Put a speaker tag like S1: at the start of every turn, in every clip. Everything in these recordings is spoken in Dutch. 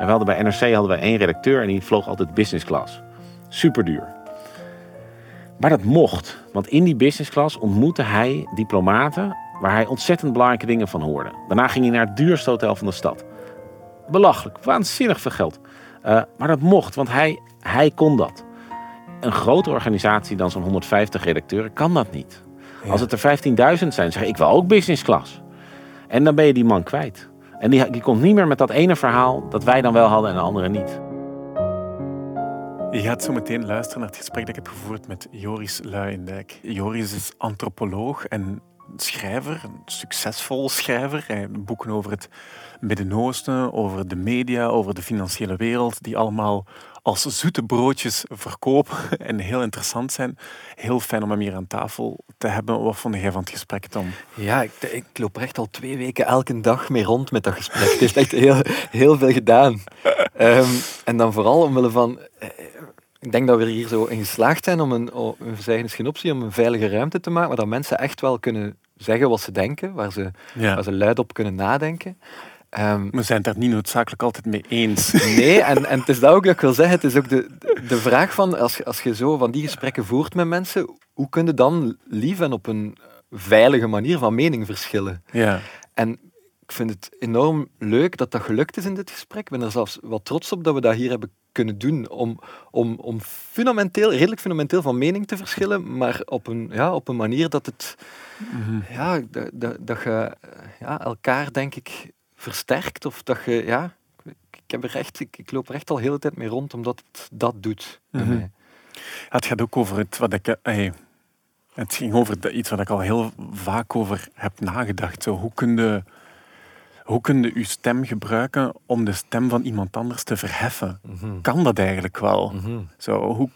S1: En we hadden bij NRC hadden wij één redacteur en die vloog altijd business class. Super duur. Maar dat mocht, want in die business class ontmoette hij diplomaten waar hij ontzettend belangrijke dingen van hoorde. Daarna ging hij naar het duurste hotel van de stad. Belachelijk, waanzinnig veel geld. Uh, maar dat mocht, want hij, hij kon dat. Een grote organisatie dan zo'n 150 redacteuren kan dat niet. Als het er 15.000 zijn, zeg ik, ik wil ook business class. En dan ben je die man kwijt. En die, die komt niet meer met dat ene verhaal dat wij dan wel hadden en de anderen niet.
S2: Je gaat zo meteen luisteren naar het gesprek dat ik heb gevoerd met Joris Luijendijk. Joris is antropoloog en schrijver, een succesvol schrijver. Hij boeken over het Midden-Oosten, over de media, over de financiële wereld, die allemaal als zoete broodjes verkopen en heel interessant zijn. Heel fijn om hem hier aan tafel te hebben. Wat vond jij van het gesprek, Tom?
S3: Ja, ik, ik loop er echt al twee weken elke dag mee rond met dat gesprek. Het is echt heel, heel veel gedaan. Ehm, en dan vooral omwille van... Eh, ik denk dat we er hier zo in geslaagd zijn om een, oh, een geen optie, om een veilige ruimte te maken, waar dat mensen echt wel kunnen zeggen wat ze denken, waar ze, waar ze luid op kunnen nadenken.
S2: Um, we zijn het daar niet noodzakelijk altijd mee eens.
S3: Nee, en, en het is dat ook dat ik wil zeggen. Het is ook de, de vraag van, als, als je zo van die gesprekken voert met mensen, hoe kun je dan lief en op een veilige manier van mening verschillen?
S2: Ja.
S3: En ik vind het enorm leuk dat dat gelukt is in dit gesprek. Ik ben er zelfs wat trots op dat we dat hier hebben kunnen doen. Om, om, om fundamenteel, redelijk fundamenteel van mening te verschillen, maar op een, ja, op een manier dat het... Mhm. Ja, dat, dat, dat je ja, elkaar, denk ik, versterkt. Of dat je, ja, ik, heb er echt, ik, ik loop er echt al de hele tijd mee rond, omdat het dat doet. Mm
S2: Het gaat ook over het wat ik. Hey, het ging over iets wat ik al heel vaak over heb nagedacht. Zo, hoe kun je hoe kun je je stem gebruiken om de stem van iemand anders te verheffen? Mhm. Kan dat eigenlijk wel? Mhm. Zo, hoe,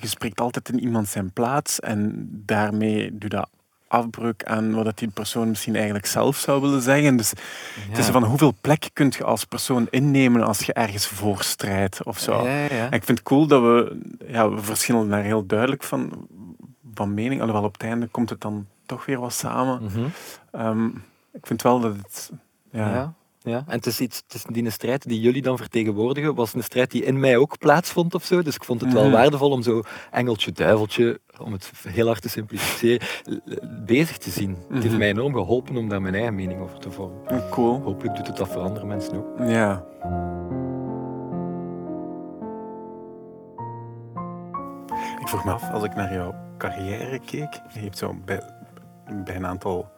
S2: je spreekt altijd in iemand zijn plaats en daarmee doe dat afbreuk aan wat die persoon misschien eigenlijk zelf zou willen zeggen. Dus het is van hoeveel plek kun je als persoon innemen als je ergens voor strijdt of zo. Ja, ja. ik vind het cool dat we, ja, we verschillen daar heel duidelijk van, van mening. Alhoewel op het einde komt het dan toch weer wat samen. Mhm. Ehm, ik vind wel dat het
S3: ja. Ja. En het is iets, het is die strijd die jullie dan vertegenwoordigen, was een strijd die in mij ook plaatsvond of zo. Dus ik vond het wel mhm. waardevol om zo engeltje, duiveltje, om het heel hard te simplificeren, bezig te zien. Het heeft mhm. mij enorm geholpen om daar mijn eigen mening over te vormen.
S2: Cool.
S3: Hopelijk doet het dat voor andere mensen ook.
S2: Ja. Ik vroeg me af, als ik naar jouw carrière keek, je hebt zo bij, bij een aantal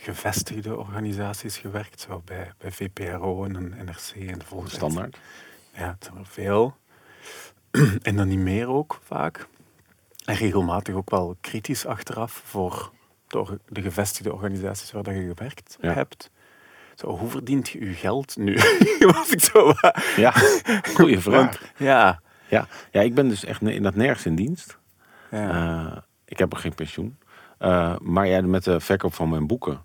S2: gevestigde organisaties gewerkt, zo bij, bij VPRO en NRC en de volgende.
S1: Standaard.
S2: Ja, het zijn er veel. en dan niet meer ook vaak. En regelmatig ook wel kritisch achteraf voor de gevestigde organisaties waar je gewerkt hebt. Zo, hoe verdient je je geld nu? Was ik zo.
S1: ja, goede vraag.
S2: ja.
S1: Ja. ja, ik ben dus echt in dat nergens in dienst. Ja. Uh, ik heb er geen pensioen. Uh, maar ja, met de verkoop van mijn boeken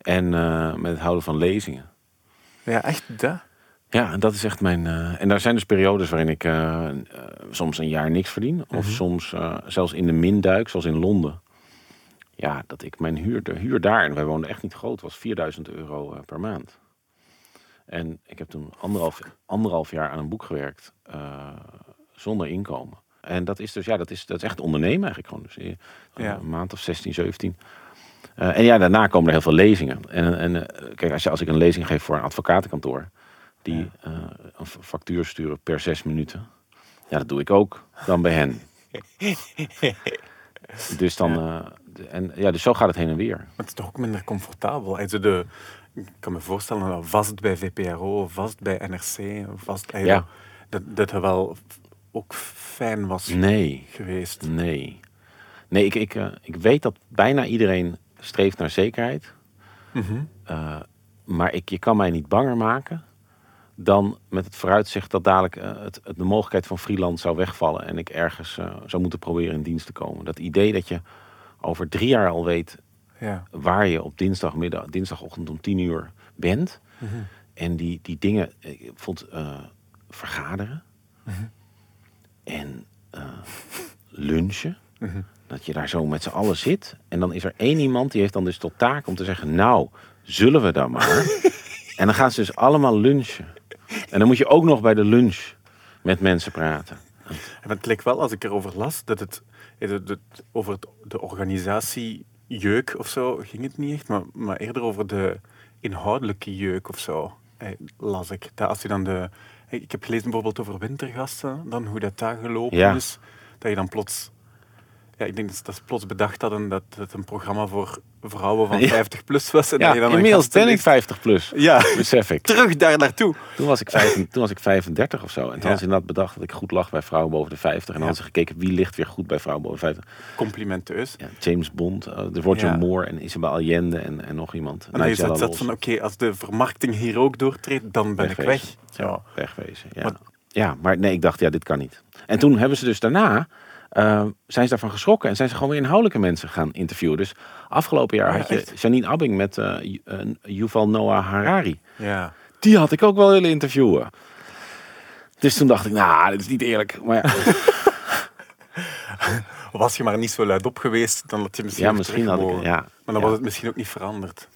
S1: en uh, met het houden van lezingen.
S2: Ja, echt dat?
S1: Ja, dat is echt mijn. Uh, en daar zijn dus periodes waarin ik uh, soms een jaar niks verdien. Of mhm. soms zelfs in de min duik, zoals in Londen. Ja, dat ik mijn huur, de huur daar, en wij woonden echt niet groot, was 4000 euro per maand. En ik heb toen anderhalf, anderhalf jaar aan een boek gewerkt zonder inkomen. En dat is dus, ja, dat is, dat is echt ondernemen eigenlijk gewoon. Dus ja. een maand of 16, 17. Uh, en ja, daarna komen er heel veel lezingen. En, en uh, kijk, als, je, als ik een lezing geef voor een advocatenkantoor, die uh, een factuur sturen per zes minuten, ja, dat doe ik ook dan bij hen. dus dan, ja. en ja, dus zo gaat het heen en weer.
S2: het is toch ook minder comfortabel. Also de, ik kan me voorstellen, vast bij VPRO, vast bij NRC, vast ja. dat, dat het wel ook fijn was
S1: nee.
S2: geweest.
S1: Nee. Nee, ik, ik, ik weet dat bijna iedereen streeft naar zekerheid. Mhm. Eh, maar ik, je kan mij niet banger maken dan met het vooruitzicht dat dadelijk uh, het, de mogelijkheid van freelance zou wegvallen en ik ergens uh, zou moeten proberen in dienst te komen. Dat idee dat je over drie jaar al weet ja. waar je op dinsdagmiddag, dinsdagochtend om tien uur bent. Mhm. En die, die dingen, ik vond vergaderen mhm. en lunchen. Dat je daar zo met z'n allen zit. En dan is er één iemand die heeft dan dus tot taak om te zeggen: Nou, zullen we dan maar? en dan gaan ze dus allemaal lunchen. En dan moet je ook nog bij de lunch met mensen praten.
S2: En het leek wel, als ik erover las, dat het, de- over het- de organisatie jeuk of zo ging het niet echt, maar, maar eerder over de inhoudelijke jeuk of zo, eh, las ik. Dat als je dan de, eh, ik heb gelezen bijvoorbeeld over wintergasten, dan hoe dat daar gelopen
S1: Ja.
S2: is, dat je dan plots, ja, ik denk dat ze, dat plots bedacht hadden dat het een programma voor vrouwen van
S1: Ja.
S2: 50 plus was. En
S1: Ja,
S2: dan
S1: inmiddels ben ik
S2: leest.
S1: 50 plus.
S2: Ja,
S1: Besef ik.
S2: terug daar naartoe.
S1: Toen was ik, vijf, toen was ik 35 of zo. En toen
S2: Ja.
S1: hadden ze inderdaad bedacht dat ik goed lag bij vrouwen boven de 50. En dan hadden ze gekeken wie ligt weer goed bij vrouwen boven de 50.
S2: Complimenteus.
S1: Ja, James Bond, eh, de Roger
S2: Ja.
S1: Moore en Isabel Allende en, en nog iemand.
S2: En dat
S1: Lawson.
S2: van, oké, als de vermarkting hier ook doortreedt, dan ben ik weg.
S1: Wegwezen.
S2: Ja.
S1: Ja, wegwezen. Ja.
S2: Maar-
S1: ja, maar nee, ik dacht, ja, dit kan niet. En toen hebben ze dus daarna, eh, zijn ze daarvan geschrokken en zijn ze gewoon weer inhoudelijke mensen gaan interviewen. Dus afgelopen jaar
S2: Ja,
S1: had je? Janine Abbing met eh, Yuval Noah Harari.
S2: Ja.
S1: Die had ik ook wel willen interviewen. Dus toen dacht ik, nou, dit is niet eerlijk. Maar ja,
S2: Was je maar niet zo luid op geweest, dan had je misschien
S1: ja misschien had ik, ja,
S2: Maar dan
S1: ja.
S2: was het misschien ook niet veranderd.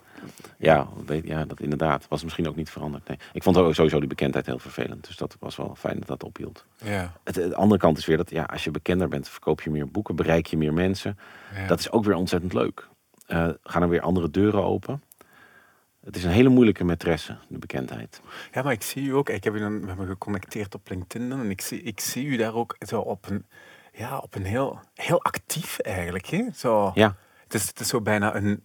S1: Ja, weet- ja, dat inderdaad. Was misschien ook niet veranderd. Nee. Ik vond ook sowieso die bekendheid heel vervelend. Dus dat was wel fijn dat dat ophield.
S2: Ja.
S1: Het, de andere kant is weer dat ja, als je bekender bent, verkoop je meer boeken, bereik je meer mensen.
S2: Ja.
S1: Dat is ook weer ontzettend leuk. Eh, gaan er weer andere deuren open. Het is een hele moeilijke maîtresse, de bekendheid.
S2: ja, maar ik zie u ook. Ik heb u dan, we hebben geconnecteerd op LinkedIn en ik zie, ik zie u daar ook zo op een, ja, op een heel, heel actief eigenlijk. Hè? Zo,
S1: Ja,
S2: het, is, het is zo bijna een,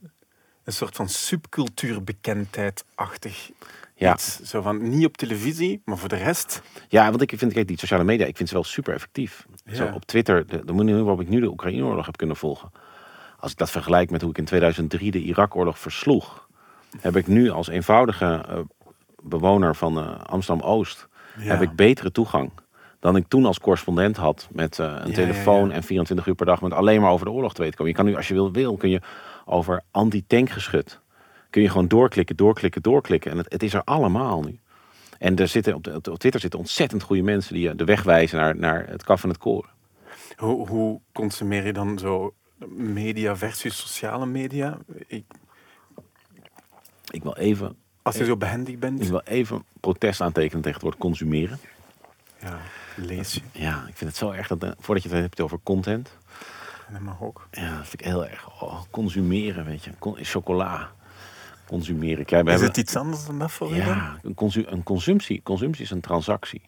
S2: een soort van subcultuurbekendheid-achtig
S1: Ja.
S2: iets. Zo van, niet op televisie, maar voor de rest.
S1: ja want ik vind kijk, die sociale media, ik vind ze wel super effectief.
S2: Ja.
S1: Zo op Twitter, de, de manier waarop ik nu de Oekraïne-oorlog heb kunnen volgen. Als ik dat vergelijk met hoe ik in 2003 de Irak-oorlog versloeg, heb ik nu als eenvoudige eh, bewoner van eh, Amsterdam-Oost
S2: Ja.
S1: heb ik betere toegang dan ik toen als correspondent had met eh, een
S2: Ja,
S1: telefoon en 24 uur per dag met alleen maar over de oorlog te weten komen. Je kan nu, als je wil, wil kun je over anti-tankgeschut, kun je gewoon doorklikken, doorklikken, doorklikken. En het, het is er allemaal nu. En er zitten op, de, op Twitter zitten ontzettend goede mensen die je de weg wijzen naar, naar het kaf en het koren.
S2: Hoe, hoe consumeer je dan zo media versus sociale media? Ik,
S1: Ik wil even,
S2: als je zo behendig bent,
S1: ik wil even protest aantekenen tegen het woord consumeren.
S2: ja, lees je.
S1: Ja, ik vind het zo erg dat, eh, voordat je het hebt over content,
S2: Mag ook.
S1: Ja, dat vind ik heel erg. Oh, consumeren, weet je. Con- chocola. Consumeren. Kijk,
S2: Is
S1: hebben,
S2: het iets anders dan dat voor
S1: ja, een, consu- een consumptie. Consumptie is een transactie.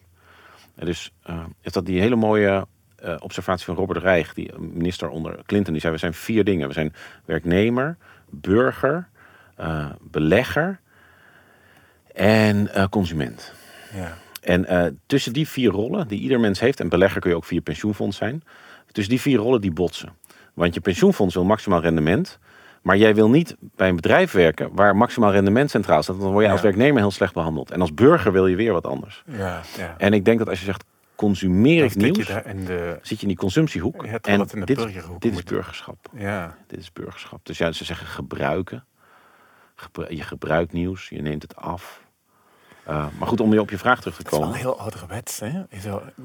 S1: En dus is dat die hele mooie eh, observatie van Robert Reich, die eh, minister onder Clinton, die zei: we zijn vier dingen. We zijn werknemer, burger, belegger en consument.
S2: Ja.
S1: En tussen die vier rollen, die ieder mens heeft, en belegger kun je ook via pensioenfonds zijn, tussen die vier rollen die botsen. Want je pensioenfonds wil maximaal rendement, maar jij wil niet bij een bedrijf werken waar maximaal rendement centraal staat, dan word je als
S2: Ja.
S1: werknemer heel slecht behandeld. En als burger wil je weer wat anders.
S2: Ja, ja.
S1: En ik denk dat als je zegt, consumeer ik
S2: je
S1: nieuws,
S2: in de...
S1: zit je in die consumptiehoek.
S2: Je hebt
S1: en
S2: in de
S1: dit,
S2: burgerhoek
S1: dit is burgerschap.
S2: Ja.
S1: Dit is burgerschap. Dus ja, ze zeggen gebruiken. Gebru- je gebruikt nieuws, je neemt het af. Uh, maar goed, om je op je vraag terug te
S2: Het is wel
S1: komen.
S2: heel ouderwets, hè?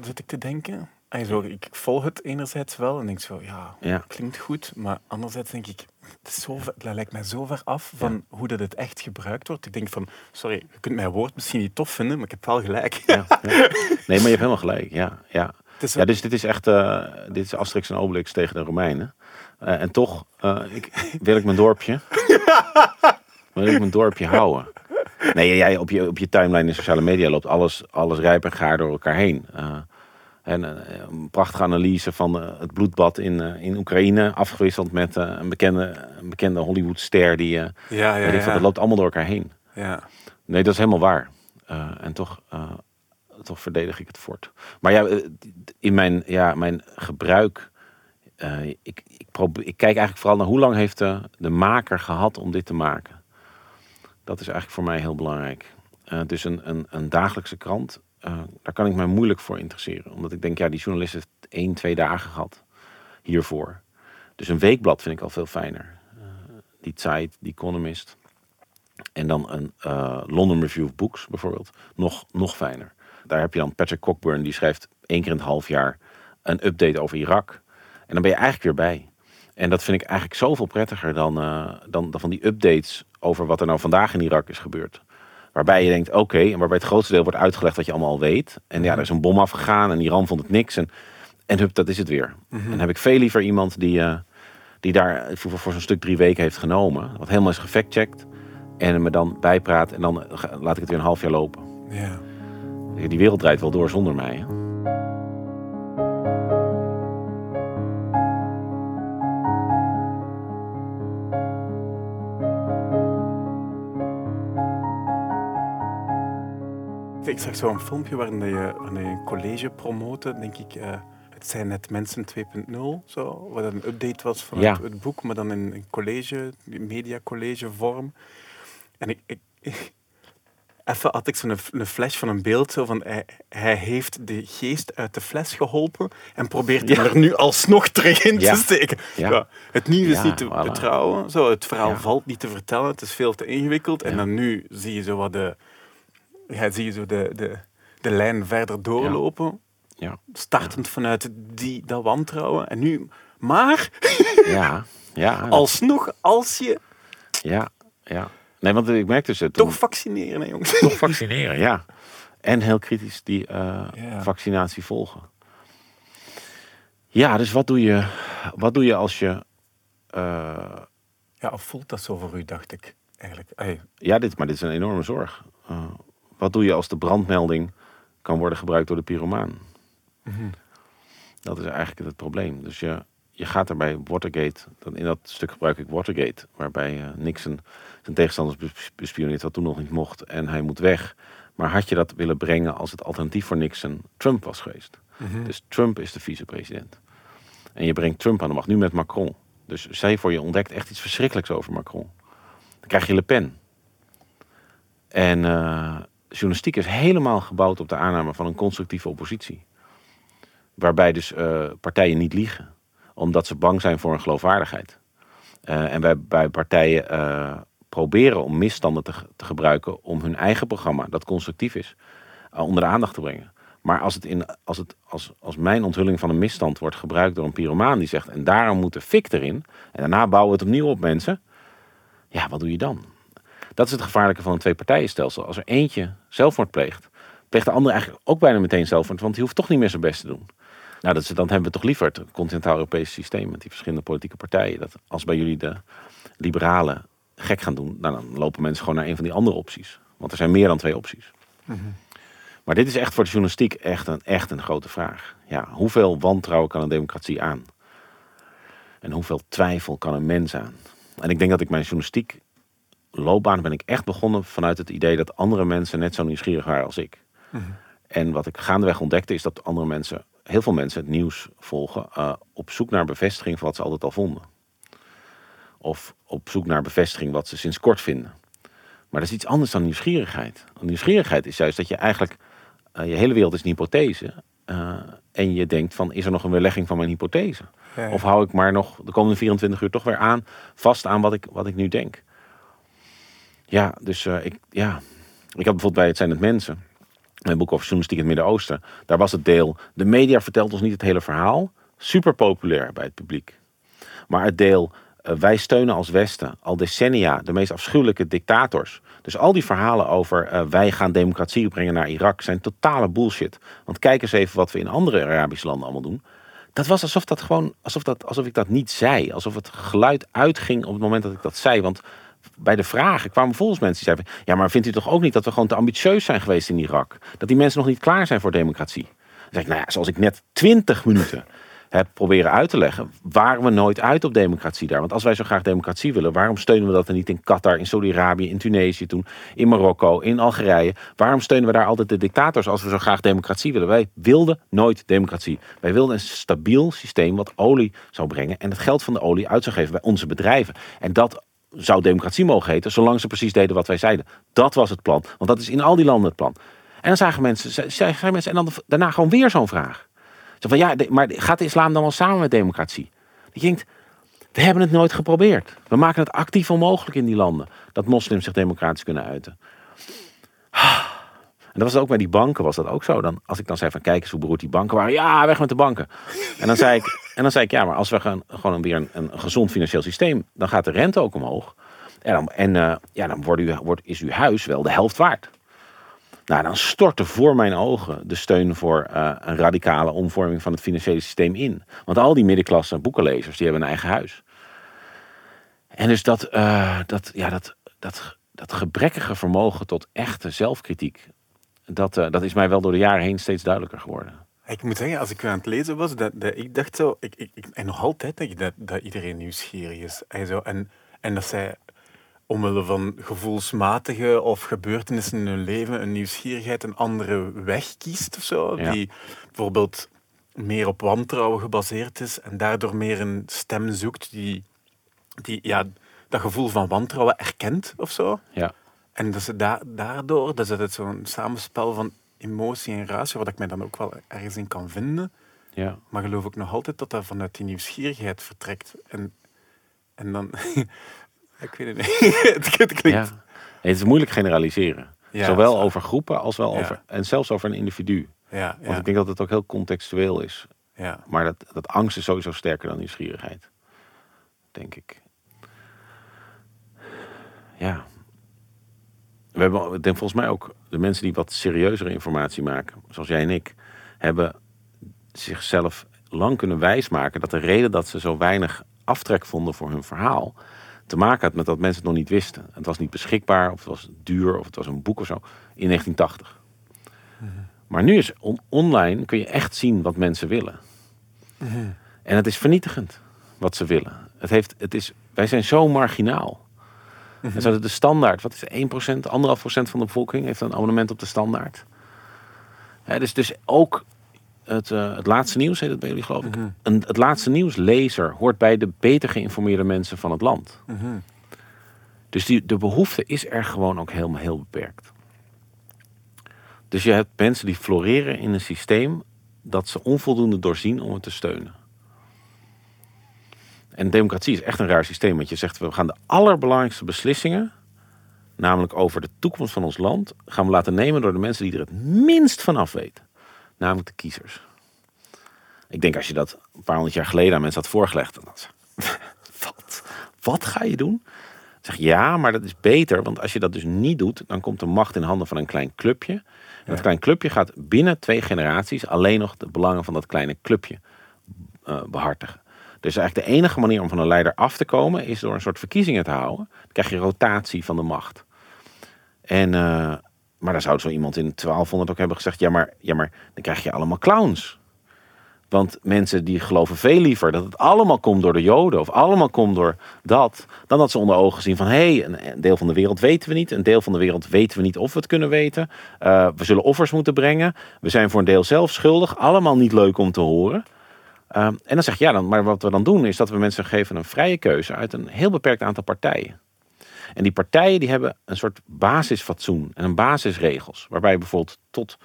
S2: Zit ik te denken. Ik volg het enerzijds wel en denk zo, ja,
S1: Ja.
S2: klinkt goed. Maar anderzijds denk ik, het is zo ver, dat lijkt mij zo ver af van hoe dat het echt gebruikt wordt. Ik denk van, sorry, je kunt mijn woord misschien niet tof vinden, maar ik heb wel gelijk.
S1: Ja. Nee, maar je hebt helemaal gelijk. Ja, ja. Ja dus dit is echt eh, dit is Asterix en Obelix tegen de Romeinen. Eh, en toch eh, ik, wil ik mijn dorpje. wil ik mijn dorpje houden. Nee, jij op je, op je timeline in sociale media loopt alles, alles rijp en gaar door elkaar heen. En eh, een prachtige analyse van eh, het bloedbad in, eh, in Oekraïne, afgewisseld met een, bekende, een bekende Hollywoodster die.
S2: ja, ja,
S1: veel, dat loopt allemaal door elkaar heen.
S2: ja.
S1: Nee, dat is helemaal waar. En toch, toch verdedig ik het fort. Maar ja, in mijn, ja, mijn gebruik. ik, ik, probeer, ik kijk eigenlijk vooral naar hoe lang heeft de, de maker gehad om dit te maken. Dat is eigenlijk voor mij heel belangrijk. Dus een, een, een dagelijkse krant, eh, daar kan ik mij moeilijk voor interesseren. Omdat ik denk, ja, die journalist heeft één, twee dagen gehad hiervoor. Dus een weekblad vind ik al veel fijner. Eh, die Zeit, die Economist. En dan een uh, London Review of Books bijvoorbeeld. Nog, nog fijner. Daar heb je dan Patrick Cockburn, die schrijft één keer in het half jaar een update over Irak. En dan ben je eigenlijk weer bij. En dat vind ik eigenlijk zoveel prettiger dan, dan, dan van die updates over wat er nou vandaag in Irak is gebeurd. Waarbij je denkt, oké, en waarbij het grootste deel wordt uitgelegd wat je allemaal al weet. En ja,
S2: Mhm.
S1: er is een bom afgegaan en Iran vond het niks. En, en hup, dat is het weer.
S2: Mhm.
S1: En heb ik veel liever iemand die, eh, die daar voor, voor zo'n stuk drie weken heeft genomen. Wat helemaal is gefactcheckt. En me dan bijpraat en dan laat ik het weer een half jaar lopen.
S2: Ja.
S1: Die wereld draait wel door zonder mij. Hè?
S2: Ik zag zo'n filmpje waarin je, waarin je een college promote, denk ik. eh, het zijn net mensen 2.0, zo, wat een update was van
S1: Ja.
S2: het, het boek, maar dan in een college, mediacollege vorm. En ik, ik, even had ik zo'n een flash van een beeld zo van hij, hij heeft de geest uit de fles geholpen en probeert hem
S1: Ja.
S2: er nu alsnog terug in
S1: Ja.
S2: te steken.
S1: Ja.
S2: Het nieuws is niet te
S1: voilà.
S2: betrouwen, zo, het verhaal valt niet te vertellen, het is veel te ingewikkeld. En dan nu zie je zo wat de, ja, zie je zo de, de, de lijn verder doorlopen.
S1: Ja.
S2: Startend vanuit die, dat wantrouwen. En nu, maar
S1: Ja, ja, dat-
S2: alsnog, als je
S1: ja, ja. Nee, want ik merk dus het. toen-
S2: toch vaccineren, hè, jongens.
S1: toch vaccineren, ja. En heel kritisch die eh,
S2: Ja.
S1: vaccinatie volgen. Ja, dus wat doe je, wat doe je als je... eh,
S2: Ja, of voelt dat zo voor u, dacht ik. Eigenlijk.
S1: Ja, dit, maar dit is een enorme zorg. Eh, wat doe je als de brandmelding kan worden gebruikt door de pyromaan? Dat is eigenlijk het probleem. Dus je, je gaat er bij Watergate, dan in dat stuk gebruik ik Watergate, waarbij eh, Nixon zijn tegenstanders bes- bespioneert, wat toen nog niet mocht, en hij moet weg. Maar had je dat willen brengen als het alternatief voor Nixon Trump was geweest? Dus Trump is de vicepresident. En je brengt Trump aan de macht, nu met Macron. Dus zij voor je ontdekt echt iets verschrikkelijks over Macron. Dan krijg je Le Pen. En eh, journalistiek is helemaal gebouwd op de aanname van een constructieve oppositie. Waarbij dus eh, partijen niet liegen, omdat ze bang zijn voor een geloofwaardigheid. Eh, en bij, bij partijen eh, proberen om misstanden te, te gebruiken om hun eigen programma, dat constructief is, onder de aandacht te brengen. Maar als, het in, als, het, als, als mijn onthulling van een misstand wordt gebruikt door een pyromaan die zegt, en daarom moet de fik erin, en daarna bouwen we het opnieuw op mensen, ja, wat doe je dan? Dat is het gevaarlijke van een twee-partijenstelsel. Als er eentje zelfmoord pleegt, pleegt de andere eigenlijk ook bijna meteen zelfmoord, want die hoeft toch niet meer zijn best te doen. Nou, dat is, dan hebben we toch liever het continentaal-Europese systeem met die verschillende politieke partijen. Dat als bij jullie de liberalen gek gaan doen, nou, dan lopen mensen gewoon naar een van die andere opties. Want er zijn meer dan twee opties. Maar dit is echt voor de journalistiek echt een, echt een grote vraag. Ja, hoeveel wantrouwen kan een democratie aan? En hoeveel twijfel kan een mens aan? En ik denk dat ik mijn journalistiek loopbaan ben ik echt begonnen vanuit het idee dat andere mensen net zo nieuwsgierig waren als ik. En wat ik gaandeweg ontdekte is dat andere mensen, heel veel mensen het nieuws volgen eh, op zoek naar bevestiging van wat ze altijd al vonden. Of op zoek naar bevestiging wat ze sinds kort vinden. Maar dat is iets anders dan nieuwsgierigheid. Want Nieuwsgierigheid is juist dat je eigenlijk, eh, je hele wereld is een hypothese. eh, en je denkt van, is er nog een weerlegging van mijn hypothese?
S2: Ja, ja.
S1: Of hou ik maar nog de komende 24 uur toch weer aan, vast aan wat ik, wat ik nu denk? Ja, dus eh, ik, ja. ik had bijvoorbeeld bij Het zijn het mensen, mijn boek over journalistiek in het Midden-Oosten, daar was het deel, de media vertelt ons niet het hele verhaal, super populair bij het publiek. Maar het deel, eh, wij steunen als Westen al decennia de meest afschuwelijke dictators. Dus al die verhalen over eh, wij gaan democratie brengen naar Irak zijn totale bullshit. Want kijk eens even wat we in andere Arabische landen allemaal doen. Dat was alsof, dat gewoon, alsof, dat, alsof ik dat niet zei. Alsof het geluid uitging op het moment dat ik dat zei. Want bij de vragen kwamen volgens mensen die zeiden... ja, maar vindt u toch ook niet dat we gewoon te ambitieus zijn geweest in Irak? Dat die mensen nog niet klaar zijn voor democratie? Zeg ik, nou ja, zoals ik net 20 minuten heb proberen uit te leggen... waren we nooit uit op democratie daar. Want als wij zo graag democratie willen... waarom steunen we dat dan niet in Qatar, in Saudi-Arabië, in Tunesië toen... in Marokko, in Algerije? Waarom steunen we daar altijd de dictators als we zo graag democratie willen? Wij wilden nooit democratie. Wij wilden een stabiel systeem wat olie zou brengen... en het geld van de olie uit zou geven bij onze bedrijven. En dat zou democratie mogen heten, zolang ze precies deden wat wij zeiden. Dat was het plan, want dat is in al die landen het plan. En dan zagen mensen, zagen mensen en dan daarna gewoon weer zo'n vraag. Zo van ja, maar gaat de islam dan wel samen met democratie? Je denkt, we hebben het nooit geprobeerd. We maken het actief onmogelijk in die landen dat moslims zich democratisch kunnen uiten. En dat was ook bij die banken was dat ook zo. Dan, als ik dan zei van kijk eens hoe beroerd die banken waren. Ja, weg met de banken. En dan zei ik, en dan zei ik ja, maar als we gaan, gewoon weer een, een gezond financieel systeem, dan gaat de rente ook omhoog. En dan, en, eh, ja, dan wordt u, wordt, is uw huis wel de helft waard. Nou, dan stortte voor mijn ogen de steun voor eh, een radicale omvorming van het financiële systeem in. Want al die middenklasse boekenlezers, die hebben een eigen huis. En dus dat, eh, dat, ja, dat, dat, dat gebrekkige vermogen tot echte zelfkritiek, dat, eh, dat is mij wel door de jaren heen steeds duidelijker geworden.
S2: Ik moet zeggen, als ik aan het lezen was, dat, dat ik dacht zo, ik, ik, ik- en nog altijd denk ik dat, dat iedereen nieuwsgierig is. En, zo, en, en dat zij omwille van gevoelsmatige of gebeurtenissen in hun leven een nieuwsgierigheid een andere weg kiest of zo.
S1: Ja.
S2: Die bijvoorbeeld meer op wantrouwen gebaseerd is en daardoor meer een stem zoekt die, die ja, dat gevoel van wantrouwen erkent of zo.
S1: Ja,
S2: En dat ze da daardoor, dat is het zo'n samenspel van emotie en ratio, wat ik mij dan ook wel ergens in kan vinden.
S1: ja.
S2: Maar geloof ik nog altijd dat dat vanuit die nieuwsgierigheid vertrekt. En, en dan... ik weet het niet. het, klinkt...
S1: ja. Het is moeilijk generaliseren.
S2: Ja,
S1: Zowel
S2: zo.
S1: over groepen als wel
S2: Ja.
S1: over, en zelfs over een individu.
S2: Ja,
S1: Want ik denk dat het ook heel contextueel is.
S2: ja.
S1: Maar dat, dat angst is sowieso sterker dan nieuwsgierigheid. Denk ik. Ja. We hebben, ik denk volgens mij ook de mensen die wat serieuzere informatie maken, zoals jij en ik, hebben zichzelf lang kunnen wijsmaken dat de reden dat ze zo weinig aftrek vonden voor hun verhaal, te maken had met dat mensen het nog niet wisten. Het was niet beschikbaar, of het was duur, of het was een boek of zo, in 1980. Maar nu is on- online, kun je echt zien wat mensen willen. En het is vernietigend wat ze willen. Het heeft, het is, wij zijn zo marginaal. En zo de standaard, wat is het, 1%, 1,5% van de bevolking heeft een abonnement op de standaard. Hè, dus, dus ook het, eh, het laatste nieuws, heet het bij jullie geloof ik. Een, het laatste nieuws lezer hoort bij de beter geïnformeerde mensen van het land.
S2: Mhm.
S1: Dus die, de behoefte is er gewoon ook helemaal heel beperkt. Dus je hebt mensen die floreren in een systeem dat ze onvoldoende doorzien om het te steunen. En democratie is echt een raar systeem, want je zegt we gaan de allerbelangrijkste beslissingen, namelijk over de toekomst van ons land, gaan we laten nemen door de mensen die er het minst van af weten, namelijk de kiezers. Ik denk als je dat een paar honderd jaar geleden aan mensen had voorgelegd, dan had ze, wat? Wat ga je doen? Zeg ja, maar dat is beter, want als je dat dus niet doet, dan komt de macht in handen van een klein clubje. En dat klein clubje gaat binnen twee generaties alleen nog de belangen van dat kleine clubje eh, behartigen. Dus eigenlijk de enige manier om van een leider af te komen is door een soort verkiezingen te houden. Dan krijg je rotatie van de macht. En, eh, maar dan zou zo iemand in 1200 ook hebben gezegd: ja maar, ja, maar dan krijg je allemaal clowns. Want mensen die geloven veel liever dat het allemaal komt door de Joden of allemaal komt door dat, dan dat ze onder ogen zien van hé, hey, een, deel van de wereld weten we niet, een deel van de wereld weten we niet of we het kunnen weten. Eh, we zullen offers moeten brengen. We zijn voor een deel zelf schuldig. Allemaal niet leuk om te horen. Ehm, en dan zeg je ja, dan, maar wat we dan doen is dat we mensen geven een vrije keuze uit een heel beperkt aantal partijen. En die partijen die hebben een soort basisfatsoen en een basisregels. Waarbij bijvoorbeeld tot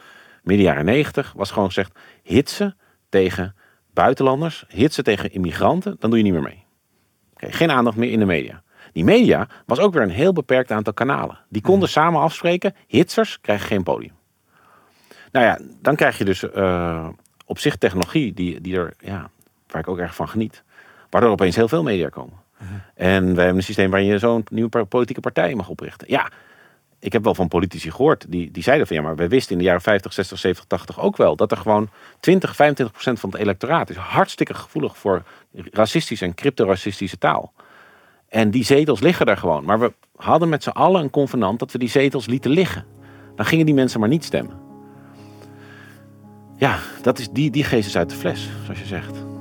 S1: midden jaren negentig was gewoon gezegd: hitsen tegen buitenlanders, hitsen tegen immigranten, dan doe je niet meer mee. Geen aandacht meer in de media. Die media was ook weer een heel beperkt aantal kanalen. Die konden samen afspreken: hitsers krijgen geen podium. Nou ja, dan krijg je dus eh, op zich technologie die, die er, ja, waar ik ook erg van geniet. Waardoor opeens heel veel media komen. En wij hebben een systeem waarin je zo'n nieuwe politieke partij mag oprichten. Ja, ik heb wel van politici gehoord die, die zeiden van ja, maar wij wisten in de jaren 50, 60, 70, 80 ook wel dat er gewoon 20, 25 procent van het electoraat is hartstikke gevoelig voor racistische en cryptoracistische taal. En die zetels liggen daar gewoon. Maar we hadden met z'n allen een convenant dat we die zetels lieten liggen. Dan gingen die mensen maar niet stemmen. Ja, dat is die, die geest uit de fles, zoals je zegt.